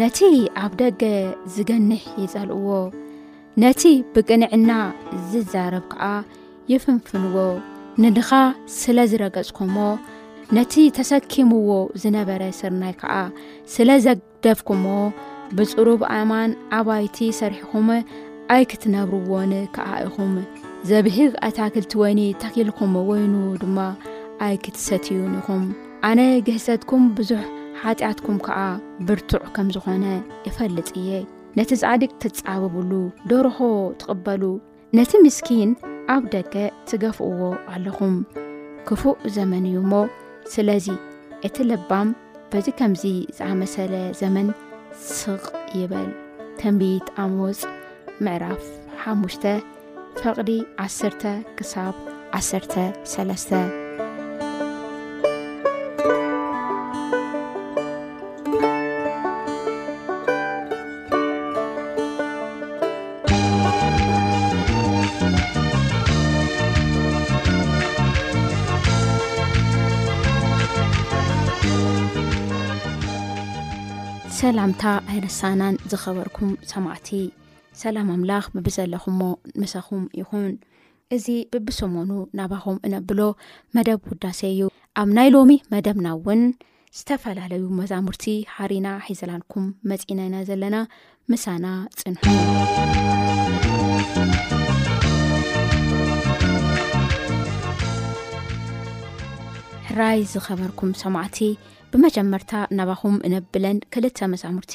ነቲ ኣብ ደገ ዝገንሕ ይጸልእዎ ነቲ ብቅንዕና ዝዛረብ ከኣ ይፍንፍንዎ ንድኻ ስለ ዝረገጽኩሞ ነቲ ተሰኪምዎ ዝነበረ ስርናይ ከኣ ስለ ደፍኩሞ ብጽሩብ ኣማን ኣባይቲ ሰሪሕኹም ኣይክትነብርዎን ከኣ ኢኹም ዘብህግ ኣታክልቲ ወይኒ ተኪልኩም ወይኑ ድማ ኣይክትሰትዩን ኢኹም ኣነ ግህሰትኩም ብዙሕ ሓጢኣትኩም ከኣ ብርቱዕ ከም ዝኾነ እፈልጥ እየ ነቲ ጻዲቅ ትጻበብሉ ደርሆ ትቕበሉ ነቲ ምስኪን ኣብ ደገ ትገፍእዎ ኣለኹም ክፉእ ዘመን እዩ እሞ ስለዚ እቲ ለባም በዚ ከምዚ ዝኣመሰለ ዘመን ስቕ ይበል ተንቢት ኣሞፅ ምዕራፍ ሓሙሽተ ፈቕዲ ዓሰርተ ክሳብ ዓሰርተ ሰለስተ። ሰላምታ ኣይረሳናን ዝኸበርኩም ሰማዕቲ ሰላም ኣምላኽ ብብዘለኹሞ ምሳኹም ይኹን እዚ ብብሰሞኑ ናባኹም እነብሎ መደብ ውዳሴ እዩ ኣብ ናይ ሎሚ መደብና እውን ዝተፈላለዩ መዛሙርቲ ሓሪና ሒዘላልኩም መፂና ኢና ዘለና ምሳና ፅንሑ ራይ ዝኸበርኩም ሰማዕቲ ብመጀመርታ ናባኹም እነብለን ክልተ መዛሙርቲ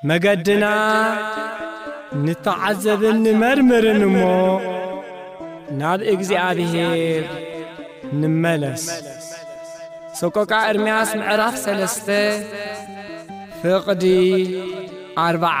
መገድና ንተዓዘብን ንመርምርን እሞ ናብ እግዚኣብሔር ንመለስ። ሰቆቃ ኤርምያስ ምዕራፍ ሰለስተ ፍቕዲ ኣርባዓ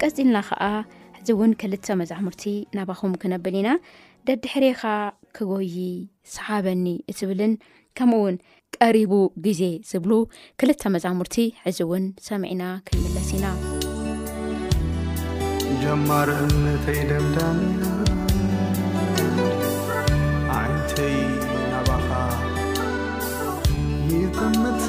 ቀጺልና ኸኣ ሕዚ እውን ክልተ መዛሙርቲ ናባኹም ክነብል ኢና ደድሕሬኻ ክጎዪ ሰሓበኒ እትብልን ከምኡ እውን ቀሪቡ ግዜ ዝብሉ ክልተ መዛሙርቲ ሕዚ እውን ሰሚዕና ክንምለስ ኢና ጀማር እምነተይ ደምዳም ዓይንተይ ናባኻ ይጥምታ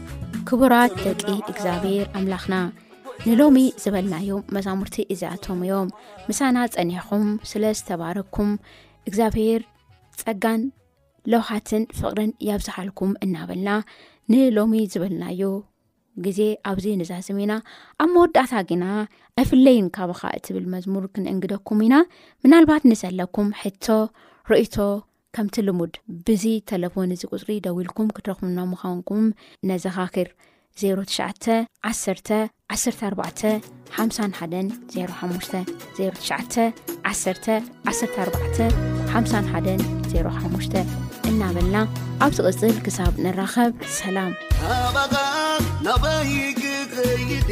ክቡራት ደቂ እግዚኣብሔር ኣምላኽና ንሎሚ ዝበልናዮ መዛሙርቲ እዚኣቶም እዮም ምሳና ጸኒሕኹም ስለ ዝተባረኩም እግዚኣብሔር ጸጋን ለውሃትን ፍቕርን ያብዝሓልኩም እናበልና ንሎሚ ዝበልናዮ ግዜ ኣብዚ ንዛስም ኢና ኣብ መወዳእታ ግና ኣይፍለይን ካባኻ እትብል መዝሙር ክንእንግደኩም ኢና ምናልባት ንዘለኩም ሕቶ ርእቶ ከምቲ ልሙድ ብዚ ተለፎን እዚ ቁፅሪ ደዊልኩም ክትረኽቡና ምዃንኩም ነዘኻኪር 091145105 እናበልና ኣብዚ ቕፅል ክሳብ ንራኸብ ሰላም ናበይክኸይደ